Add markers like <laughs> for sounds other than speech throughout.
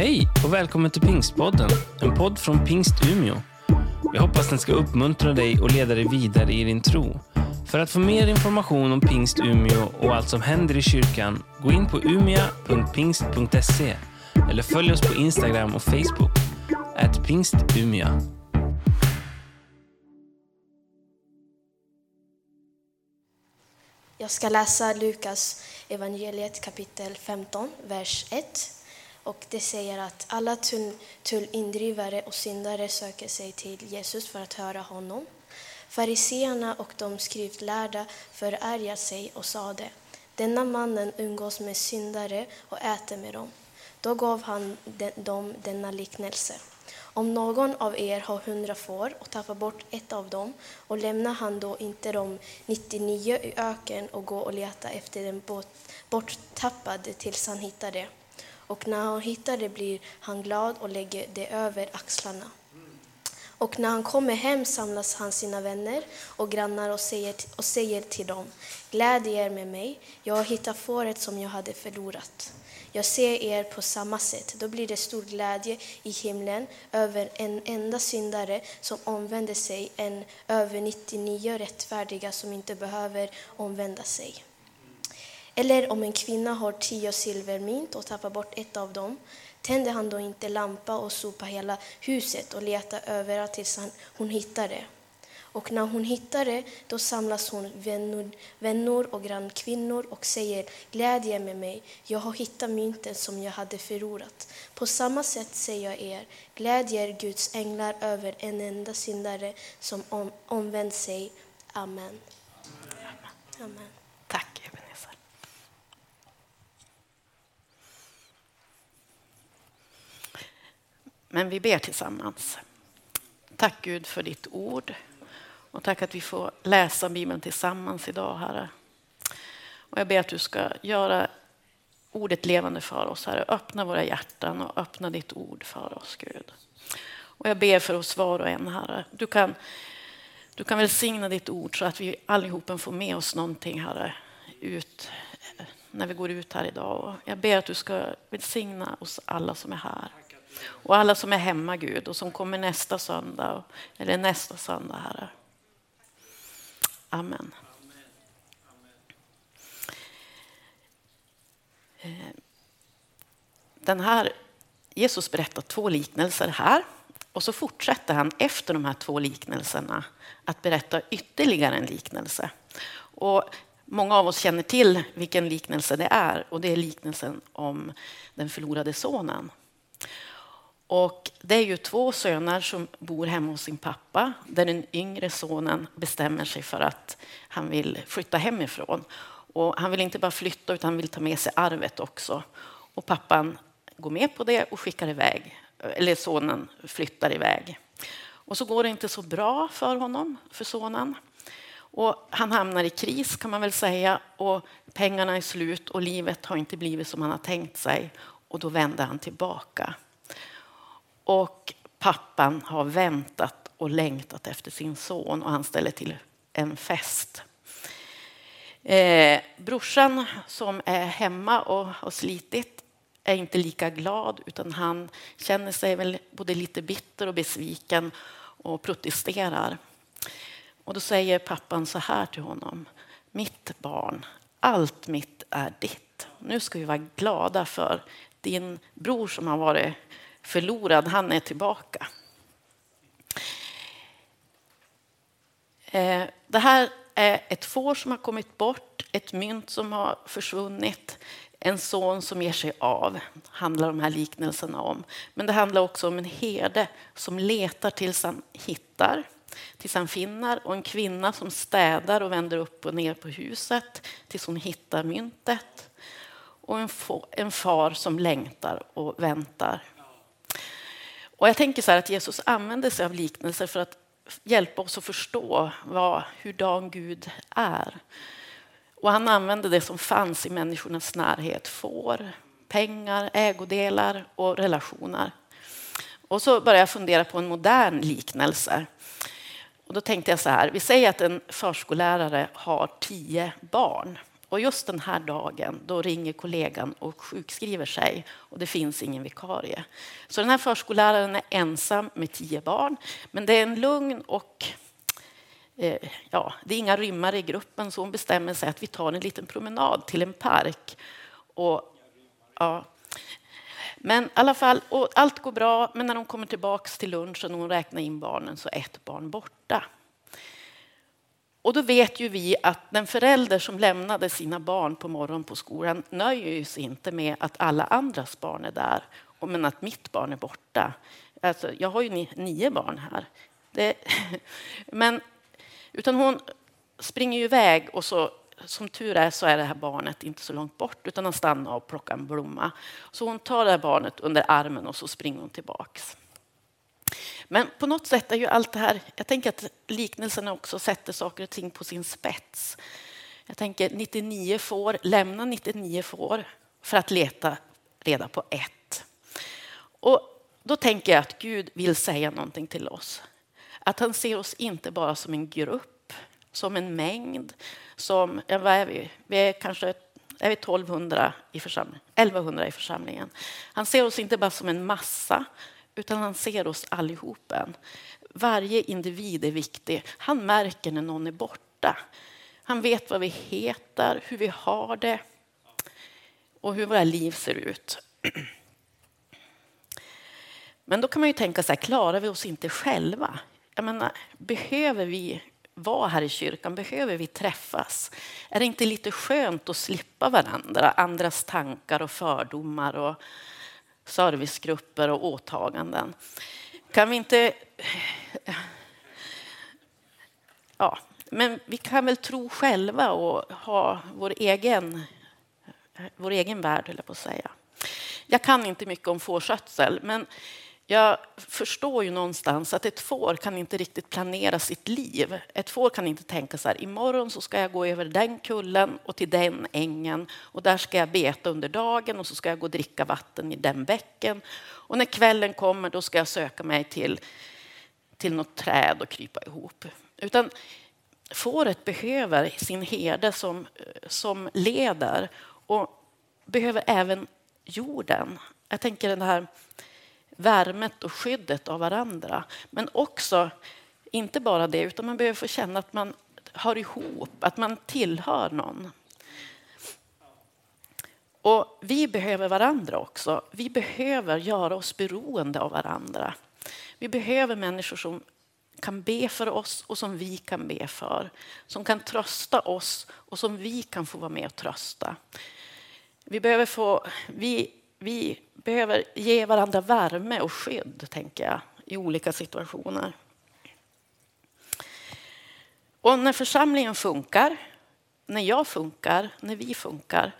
Hej och välkommen till Pingstpodden, en podd från Pingst Umeå. Jag hoppas den ska uppmuntra dig och leda dig vidare i din tro. För att få mer information om Pingst Umeå och allt som händer i kyrkan, gå in på umia.pingst.se eller följ oss på Instagram och Facebook, at pingstumia. Jag ska läsa Lukas evangeliet kapitel 15, vers 1. Och det säger att alla tullindrivare och syndare söker sig till Jesus för att höra honom. Fariseerna och de skriftlärda förargar sig och sade denna mannen umgås med syndare och äter med dem. Då gav han dem denna liknelse. Om någon av er har hundra får och tappar bort ett av dem och lämnar han då inte de 99 i öken och går och letar efter den borttappade tills han hittar det. Och när han hittar det blir han glad och lägger det över axlarna. Och när han kommer hem samlas han sina vänner och grannar och säger, och säger till dem, gläd er med mig, jag har hittat fåret som jag hade förlorat. Jag ser er på samma sätt. Då blir det stor glädje i himlen över en enda syndare som omvänder sig än över 99 rättfärdiga som inte behöver omvända sig. Eller om en kvinna har tio silvermynt och tappar bort ett av dem, tänder han då inte lampa och sopar hela huset och letar överallt tills hon hittar det? Och när hon hittar det, då samlas hon vänner, vänner och grannkvinnor och säger glädje med mig, jag har hittat mynten som jag hade förlorat. På samma sätt säger jag er, glädjer Guds änglar över en enda syndare som om, omvänt sig. Amen. Amen. Amen. Tack Ebenezer. Men vi ber tillsammans. Tack Gud för ditt ord. Och tack att vi får läsa Bibeln tillsammans idag, Herre. Och jag ber att du ska göra ordet levande för oss, Herre. Öppna våra hjärtan och öppna ditt ord för oss, Gud. Och jag ber för oss var och en, Herre. Du kan, du kan välsigna ditt ord så att vi allihopa får med oss någonting, Herre, ut eh, när vi går ut här idag. Och jag ber att du ska välsigna oss alla som är här. Och alla som är hemma, Gud, och som kommer nästa söndag, eller nästa söndag, Herre. Amen. Eh, den här, Jesus berättar två liknelser här och så fortsätter han efter de här två liknelserna att berätta ytterligare en liknelse. Och många av oss känner till vilken liknelse det är och det är liknelsen om den förlorade sonen. Och det är ju två söner som bor hemma hos sin pappa där den yngre sonen bestämmer sig för att han vill flytta hemifrån. Och han vill inte bara flytta utan han vill ta med sig arvet också. Och pappan går med på det och skickar iväg, eller sonen flyttar iväg. Och så går det inte så bra för honom, för sonen. Och han hamnar i kris kan man väl säga och pengarna är slut och livet har inte blivit som han har tänkt sig. Och då vänder han tillbaka. Och pappan har väntat och längtat efter sin son och han ställer till en fest. Eh, brorsan som är hemma och har slitit är inte lika glad utan han känner sig väl både lite bitter och besviken och protesterar. Och då säger pappan så här till honom. Mitt barn, allt mitt är ditt. Nu ska vi vara glada för din bror som har varit förlorad, han är tillbaka. Eh, det här är ett får som har kommit bort, ett mynt som har försvunnit, en son som ger sig av, handlar de här liknelserna om. Men det handlar också om en herde som letar tills han hittar, tills han finner och en kvinna som städar och vänder upp och ner på huset tills hon hittar myntet. Och en far som längtar och väntar och jag tänker så att Jesus använder sig av liknelser för att hjälpa oss att förstå vad, hurdan Gud är. Och han använde det som fanns i människornas närhet, får, pengar, ägodelar och relationer. Och så började jag fundera på en modern liknelse. Och då tänkte jag så här, vi säger att en förskollärare har tio barn och just den här dagen då ringer kollegan och sjukskriver sig och det finns ingen vikarie. Så den här förskolläraren är ensam med tio barn. Men det är en lugn och eh, ja, det är inga rymmare i gruppen så hon bestämmer sig att vi tar en liten promenad till en park. Och, ja, men i alla fall, och allt går bra, men när de kommer tillbaks till lunchen och hon räknar in barnen så är ett barn borta. Och då vet ju vi att den förälder som lämnade sina barn på morgonen på skolan nöjer sig inte med att alla andras barn är där, men att mitt barn är borta. Alltså, jag har ju nio barn här. Det, <laughs> men, utan hon springer ju iväg och så som tur är så är det här barnet inte så långt bort utan han stannar och plockar en blomma. Så hon tar det här barnet under armen och så springer hon tillbaks. Men på något sätt är ju allt det här, jag tänker att liknelserna också sätter saker och ting på sin spets. Jag tänker 99 får, lämna 99 får för att leta reda på ett. Och då tänker jag att Gud vill säga någonting till oss. Att han ser oss inte bara som en grupp, som en mängd, som, ja, vad är vi? Vi är kanske är vi 1200 i församlingen, 1100 i församlingen. Han ser oss inte bara som en massa, utan han ser oss allihopen. Varje individ är viktig. Han märker när någon är borta. Han vet vad vi heter, hur vi har det och hur våra liv ser ut. Men då kan man ju tänka så här, klarar vi oss inte själva? Jag menar, behöver vi vara här i kyrkan? Behöver vi träffas? Är det inte lite skönt att slippa varandra, andras tankar och fördomar och servicegrupper och åtaganden? Kan vi inte... Ja, men vi kan väl tro själva och ha vår egen, vår egen värld, höll jag på att säga. Jag kan inte mycket om fårskötsel, men jag förstår ju någonstans att ett får kan inte riktigt planera sitt liv. Ett får kan inte tänka så här, imorgon så ska jag gå över den kullen och till den ängen och där ska jag beta under dagen och så ska jag gå och dricka vatten i den bäcken. Och när kvällen kommer då ska jag söka mig till, till något träd och krypa ihop. Utan fåret behöver sin herde som, som leder och behöver även jorden. Jag tänker den här värmet och skyddet av varandra. Men också, inte bara det, utan man behöver få känna att man hör ihop, att man tillhör någon. Och vi behöver varandra också. Vi behöver göra oss beroende av varandra. Vi behöver människor som kan be för oss och som vi kan be för. Som kan trösta oss och som vi kan få vara med och trösta. Vi behöver få, vi vi behöver ge varandra värme och skydd, tänker jag, i olika situationer. Och när församlingen funkar, när jag funkar, när vi funkar,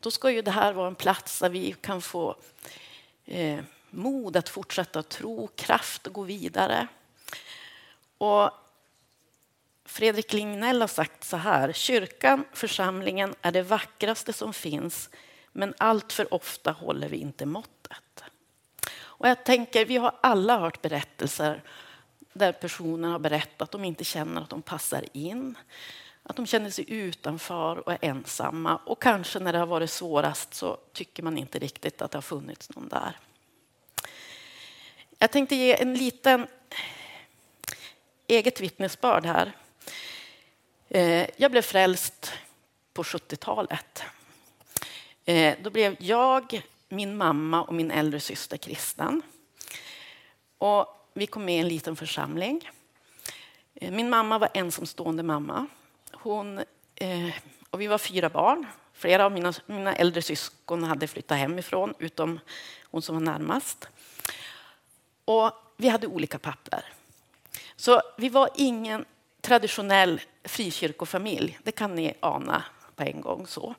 då ska ju det här vara en plats där vi kan få eh, mod att fortsätta tro, kraft att gå vidare. Och Fredrik Lignell har sagt så här, kyrkan, församlingen är det vackraste som finns men allt för ofta håller vi inte måttet. Och jag tänker, vi har alla hört berättelser där personer har berättat att de inte känner att de passar in, att de känner sig utanför och är ensamma. Och kanske när det har varit svårast så tycker man inte riktigt att det har funnits någon där. Jag tänkte ge en liten eget vittnesbörd här. Eh, jag blev frälst på 70-talet. Eh, då blev jag, min mamma och min äldre syster kristen. Och vi kom med i en liten församling. Eh, min mamma var ensamstående mamma. Hon, eh, och vi var fyra barn. Flera av mina, mina äldre syskon hade flyttat hemifrån, utom hon som var närmast. Och vi hade olika papper. Så vi var ingen traditionell frikyrkofamilj. Det kan ni ana på en gång. så.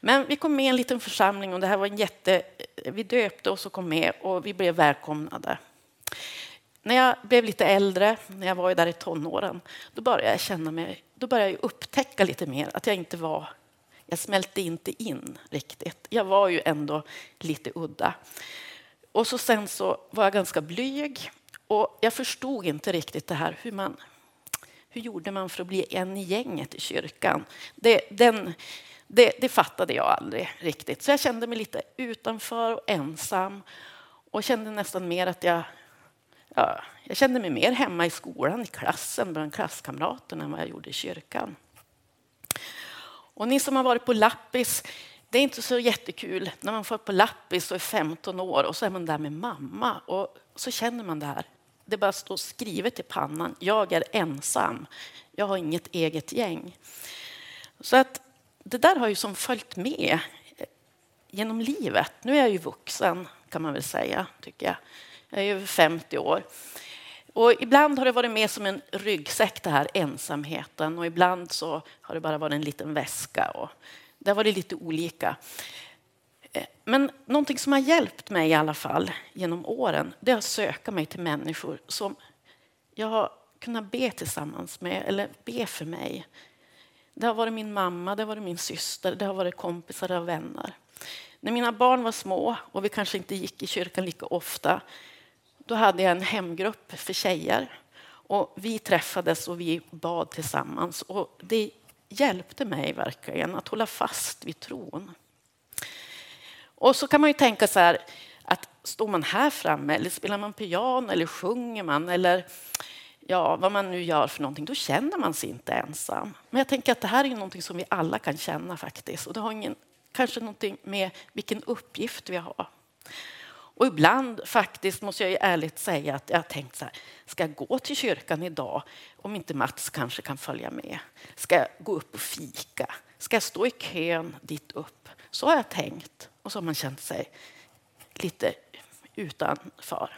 Men vi kom med i en liten församling och det här var en jätte... Vi döpte oss och kom med och vi blev välkomnade. När jag blev lite äldre, när jag var där i tonåren, då började jag känna mig, då började jag upptäcka lite mer att jag inte var, jag smälte inte in riktigt. Jag var ju ändå lite udda. Och så sen så var jag ganska blyg och jag förstod inte riktigt det här hur man, hur gjorde man för att bli en i gänget i kyrkan? Det, den, det, det fattade jag aldrig riktigt. Så jag kände mig lite utanför och ensam och kände nästan mer att jag ja, jag kände mig mer hemma i skolan, i klassen, bland klasskamraterna än vad jag gjorde i kyrkan. Och ni som har varit på lappis, det är inte så jättekul när man får på lappis och är 15 år och så är man där med mamma och så känner man det här. Det bara står skrivet i pannan. Jag är ensam. Jag har inget eget gäng. Så att det där har ju som följt med genom livet. Nu är jag ju vuxen kan man väl säga, tycker jag. Jag är över 50 år. Och ibland har det varit mer som en ryggsäck, det här ensamheten. Och ibland så har det bara varit en liten väska. Och det har varit lite olika. Eh, men någonting som har hjälpt mig i alla fall genom åren, det är att söka mig till människor som jag har kunnat be tillsammans med, eller be för mig. Det har varit min mamma, det har varit min syster, det har varit kompisar och vänner. När mina barn var små och vi kanske inte gick i kyrkan lika ofta då hade jag en hemgrupp för tjejer. Och vi träffades och vi bad tillsammans. Och det hjälpte mig verkligen att hålla fast vid tron. Och så kan man ju tänka så här, att står man här framme eller spelar man piano eller sjunger man eller ja, vad man nu gör för någonting, då känner man sig inte ensam. Men jag tänker att det här är någonting som vi alla kan känna faktiskt. Och det har ingen, kanske någonting med vilken uppgift vi har. Och ibland faktiskt måste jag ju ärligt säga att jag har tänkt så här, ska jag gå till kyrkan idag om inte Mats kanske kan följa med? Ska jag gå upp och fika? Ska jag stå i kön dit upp? Så har jag tänkt och så har man känt sig lite utanför.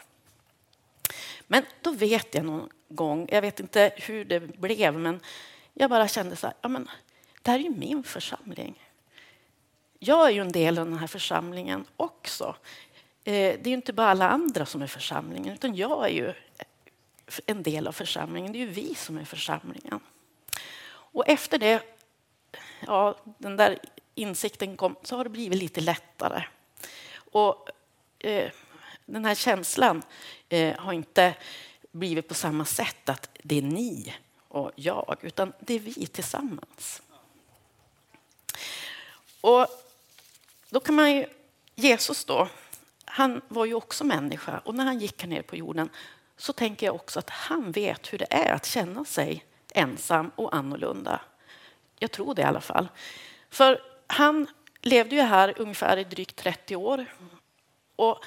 Men då vet jag någon gång, jag vet inte hur det blev, men jag bara kände så här, ja men det här är ju min församling. Jag är ju en del av den här församlingen också. Eh, det är ju inte bara alla andra som är församlingen, utan jag är ju en del av församlingen. Det är ju vi som är församlingen. Och efter det, ja, den där insikten kom, så har det blivit lite lättare. Och eh, den här känslan eh, har inte blivit på samma sätt att det är ni och jag, utan det är vi tillsammans. Och då kan man ju, Jesus då, han var ju också människa och när han gick här ner på jorden så tänker jag också att han vet hur det är att känna sig ensam och annorlunda. Jag tror det i alla fall. För han levde ju här ungefär i drygt 30 år. Och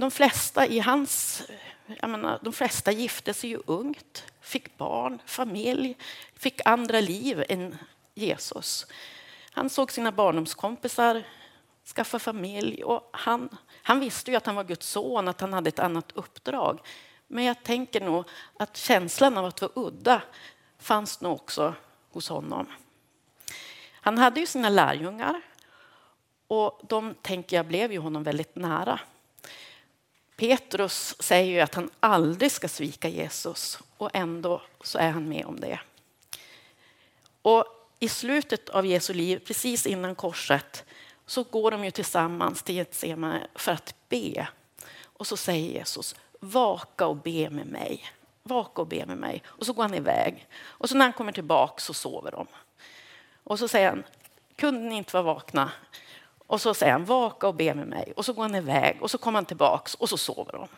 de flesta i hans... Jag menar, de flesta gifte sig ju ungt, fick barn, familj, fick andra liv än Jesus. Han såg sina barndomskompisar skaffa familj. Och han, han visste ju att han var Guds son, att han hade ett annat uppdrag. Men jag tänker nog att känslan av att vara udda fanns nog också hos honom. Han hade ju sina lärjungar och de tänker jag blev ju honom väldigt nära. Petrus säger ju att han aldrig ska svika Jesus och ändå så är han med om det. Och i slutet av Jesu liv, precis innan korset, så går de ju tillsammans till Getsemane för att be. Och så säger Jesus, vaka och be med mig. Vaka och be med mig. Och så går han iväg. Och så när han kommer tillbaka så sover de. Och så säger han, kunde ni inte vara vakna? Och så säger han, vaka och be med mig. Och så går han iväg och så kommer han tillbaks och så sover de.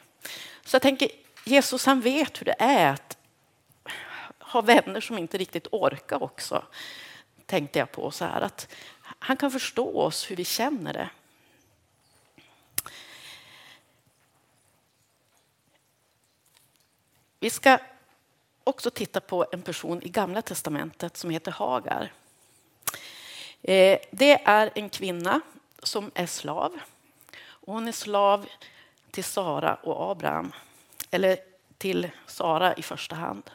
Så jag tänker, Jesus han vet hur det är att ha vänner som inte riktigt orkar också. Tänkte jag på så här att han kan förstå oss, hur vi känner det. Vi ska också titta på en person i Gamla testamentet som heter Hagar. Eh, det är en kvinna som är slav. hon är slav till Sara och Abraham, eller till Sara i första hand.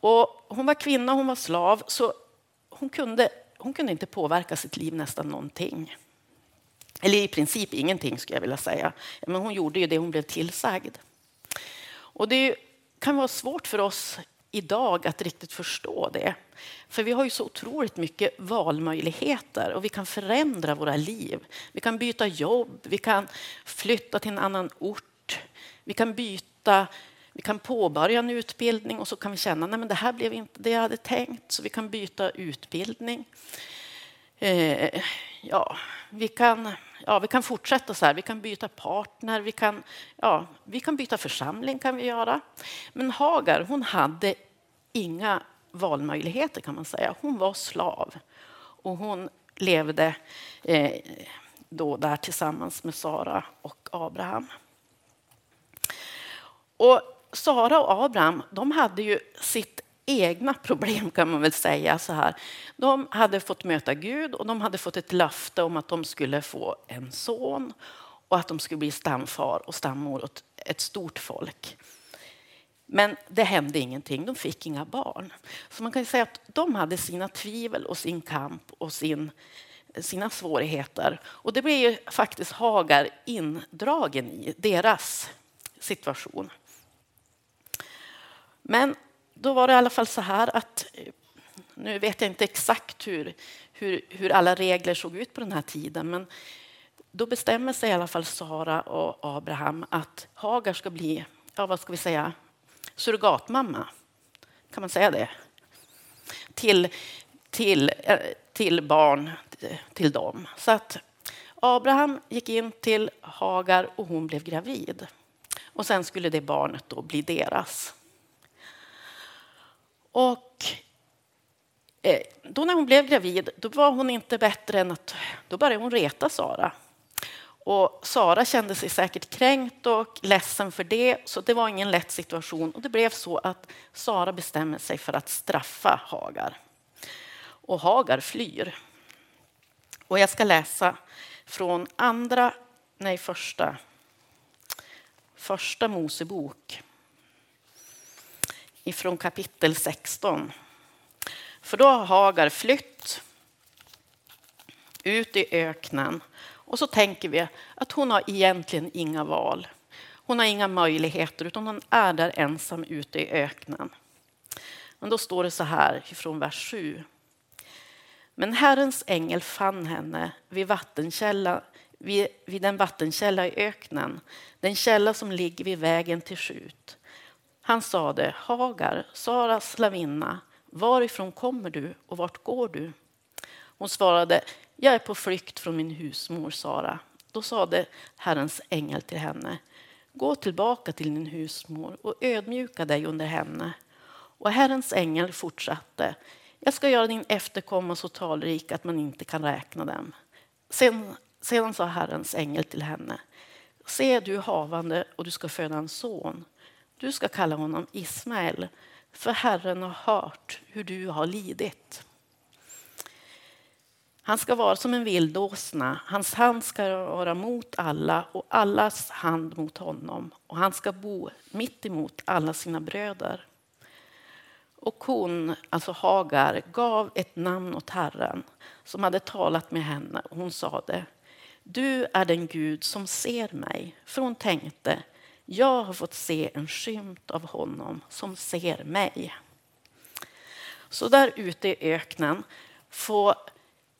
Och hon var kvinna, hon var slav, så hon kunde hon kunde inte påverka sitt liv nästan någonting. Eller i princip ingenting skulle jag vilja säga. Men hon gjorde ju det hon blev tillsagd. Och det kan vara svårt för oss idag att riktigt förstå det. För vi har ju så otroligt mycket valmöjligheter och vi kan förändra våra liv. Vi kan byta jobb, vi kan flytta till en annan ort, vi kan byta Vi kan påbörja en utbildning och så kan vi känna att det här blev inte det jag hade tänkt, så vi kan byta utbildning. Eh, ja, vi kan, ja, vi kan fortsätta så här. Vi kan byta partner, vi kan, ja, vi kan byta församling. kan vi göra. Men Hagar hon hade inga valmöjligheter kan man säga. Hon var slav och hon levde eh, då där tillsammans med Sara och Abraham. Och Sara och Abraham de hade ju sitt egna problem kan man väl säga. så här. De hade fått möta Gud och de hade fått ett löfte om att de skulle få en son och att de skulle bli stamfar och stammor åt ett stort folk. Men det hände ingenting, de fick inga barn. Så man kan säga att de hade sina tvivel och sin kamp och sin, sina svårigheter. Och det blev ju faktiskt Hagar indragen i, deras situation. Men då var det i alla fall så här att eh, nu vet jag inte exakt hur, hur, hur alla regler såg ut på den här tiden, men då bestämmer sig i alla fall Sara och Abraham att Hagar ska bli, ja, vad ska vi säga, surrogatmamma. Kan man säga det? Till, till, eh, till barn till dem. Så att Abraham gick in till Hagar och hon blev gravid. Och sen skulle det barnet då bli deras. Och eh, då när hon blev gravid, då var hon inte bättre än att då började hon reta Sara. Och Sara kände sig säkert kränkt och ledsen för det, så det var ingen lätt situation. Och det blev så att Sara bestämmer sig för att straffa Hagar. Och Hagar flyr. Och jag ska läsa från andra, nej första, första Mosebok ifrån kapitel 16. För då har Hagar flytt ut i öknen och så tänker vi att hon har egentligen inga val. Hon har inga möjligheter utan hon är där ensam ute i öknen. Men då står det så här ifrån vers 7. Men Herrens ängel fann henne vid, vattenkälla, vid, vid den vattenkälla i öknen, den källa som ligger vid vägen till Skjut. Han sade, Hagar, Saras slavinna, varifrån kommer du och vart går du? Hon svarade, jag är på flykt från min husmor Sara. Då sade Herrens ängel till henne, gå tillbaka till din husmor och ödmjuka dig under henne. Och Herrens ängel fortsatte, jag ska göra din efterkomma så talrik att man inte kan räkna dem. Sen, sedan sa Herrens ängel till henne, se du är havande och du ska föda en son. Du ska kalla honom Ismael, för Herren har hört hur du har lidit. Han ska vara som en vildåsna, hans hand ska vara mot alla och allas hand mot honom och han ska bo mitt emot alla sina bröder. Och hon, alltså Hagar, gav ett namn åt Herren som hade talat med henne. Hon sade, du är den Gud som ser mig. För hon tänkte, jag har fått se en skymt av honom som ser mig. Så där ute i öknen får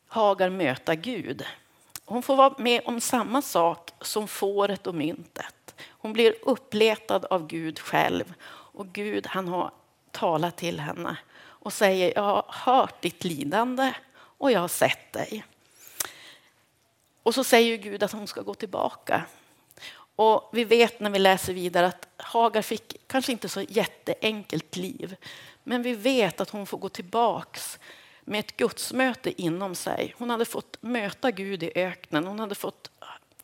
Hagar möta Gud. Hon får vara med om samma sak som fåret och myntet. Hon blir uppletad av Gud själv och Gud han har talat till henne och säger jag har hört ditt lidande och jag har sett dig. Och så säger Gud att hon ska gå tillbaka och vi vet när vi läser vidare att Hagar fick kanske inte så jätteenkelt liv. Men vi vet att hon får gå tillbaks med ett gudsmöte inom sig. Hon hade fått möta Gud i öknen. Hon hade fått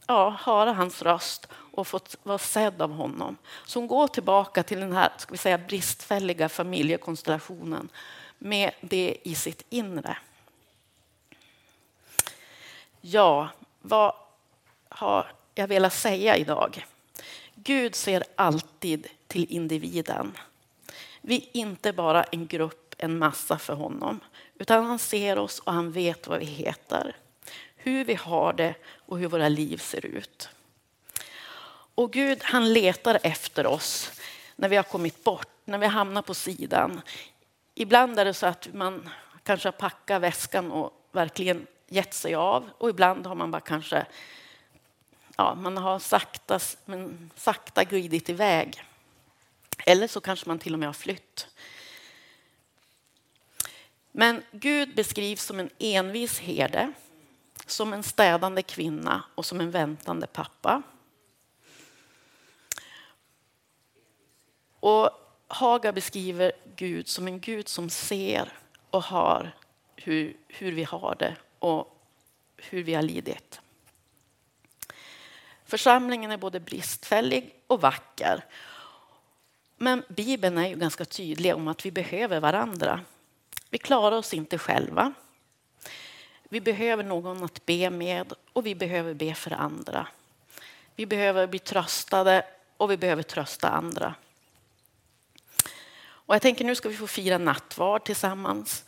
ja, höra hans röst och fått vara sedd av honom. Så hon går tillbaka till den här ska vi säga, bristfälliga familjekonstellationen med det i sitt inre. Ja, vad har jag velat säga idag. Gud ser alltid till individen. Vi är inte bara en grupp, en massa för honom, utan han ser oss och han vet vad vi heter, hur vi har det och hur våra liv ser ut. Och Gud han letar efter oss när vi har kommit bort, när vi hamnar på sidan. Ibland är det så att man kanske har packat väskan och verkligen gett sig av och ibland har man bara kanske ja, man har sakta, men sakta glidit iväg. Eller så kanske man till och med har flytt. Men Gud beskrivs som en envis herde, som en städande kvinna och som en väntande pappa. Och Haga beskriver Gud som en Gud som ser och hör hur, hur vi har det och hur vi har lidit. Församlingen är både bristfällig och vacker. Men Bibeln är ju ganska tydlig om att vi behöver varandra. Vi klarar oss inte själva. Vi behöver någon att be med och vi behöver be för andra. Vi behöver bli tröstade och vi behöver trösta andra. Och jag tänker nu ska vi få fira nattvard tillsammans.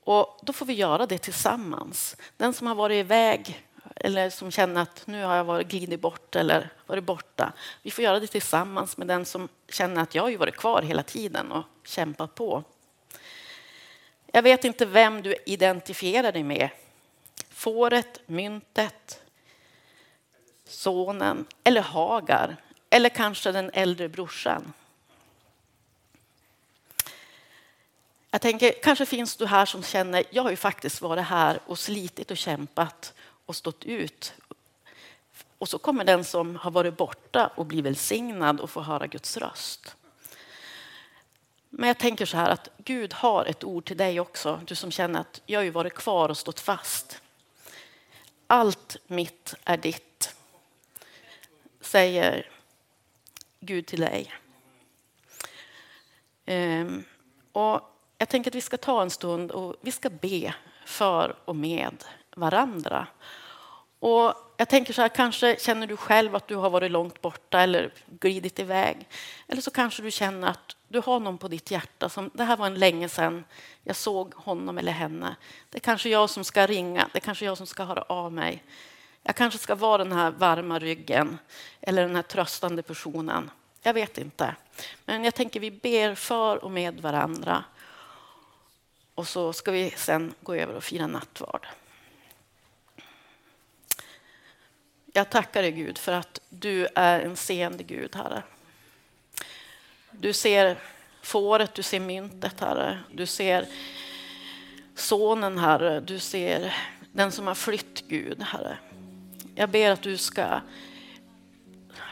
Och då får vi göra det tillsammans. Den som har varit iväg eller som känner att nu har jag varit glidit bort eller varit borta. Vi får göra det tillsammans med den som känner att jag har varit kvar hela tiden och kämpat på. Jag vet inte vem du identifierar dig med. Fåret, myntet, sonen eller Hagar eller kanske den äldre brorsan. Jag tänker, kanske finns du här som känner, jag har ju faktiskt varit här och slitit och kämpat och stått ut. Och så kommer den som har varit borta och blir välsignad och får höra Guds röst. Men jag tänker så här att Gud har ett ord till dig också, du som känner att jag har ju varit kvar och stått fast. Allt mitt är ditt, säger Gud till dig. Ehm, och jag tänker att vi ska ta en stund och vi ska be för och med varandra. Och jag tänker så här, kanske känner du själv att du har varit långt borta eller glidit iväg. Eller så kanske du känner att du har någon på ditt hjärta som det här var en länge sedan jag såg honom eller henne. Det är kanske jag som ska ringa, det är kanske jag som ska höra av mig. Jag kanske ska vara den här varma ryggen eller den här tröstande personen. Jag vet inte. Men jag tänker vi ber för och med varandra. Och så ska vi sen gå över och fira nattvard. Jag tackar dig Gud för att du är en seende Gud, Herre. Du ser fåret, du ser myntet, Herre. Du ser sonen, Herre. Du ser den som har flytt, Gud, Herre. Jag ber att du ska...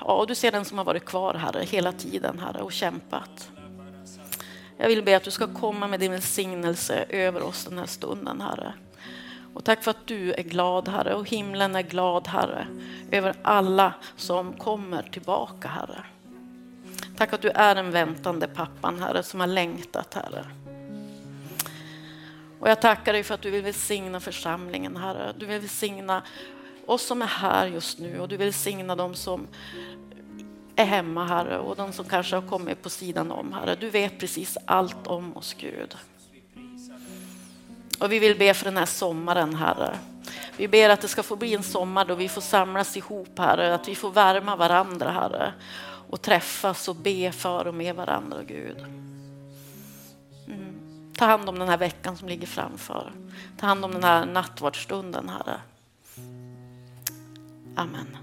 Ja, du ser den som har varit kvar, Herre, hela tiden, Herre, och kämpat. Jag vill be att du ska komma med din välsignelse över oss den här stunden, Herre. Och tack för att du är glad, Herre, och himlen är glad, Herre, över alla som kommer tillbaka, Herre. Tack att du är den väntande pappan, Herre, som har längtat, Herre. Och jag tackar dig för att du vill välsigna församlingen, Herre. Du vill välsigna oss som är här just nu och du vill välsigna dem som är hemma, Herre, och de som kanske har kommit på sidan om, Herre. Du vet precis allt om oss, Gud. Och vi vill be för den här sommaren, Herre. Vi ber att det ska få bli en sommar då vi får samlas ihop, Herre, att vi får värma varandra, Herre, och träffas och be för och med varandra, Gud. Mm. Ta hand om den här veckan som ligger framför. Ta hand om den här nattvardsstunden, Herre. Amen.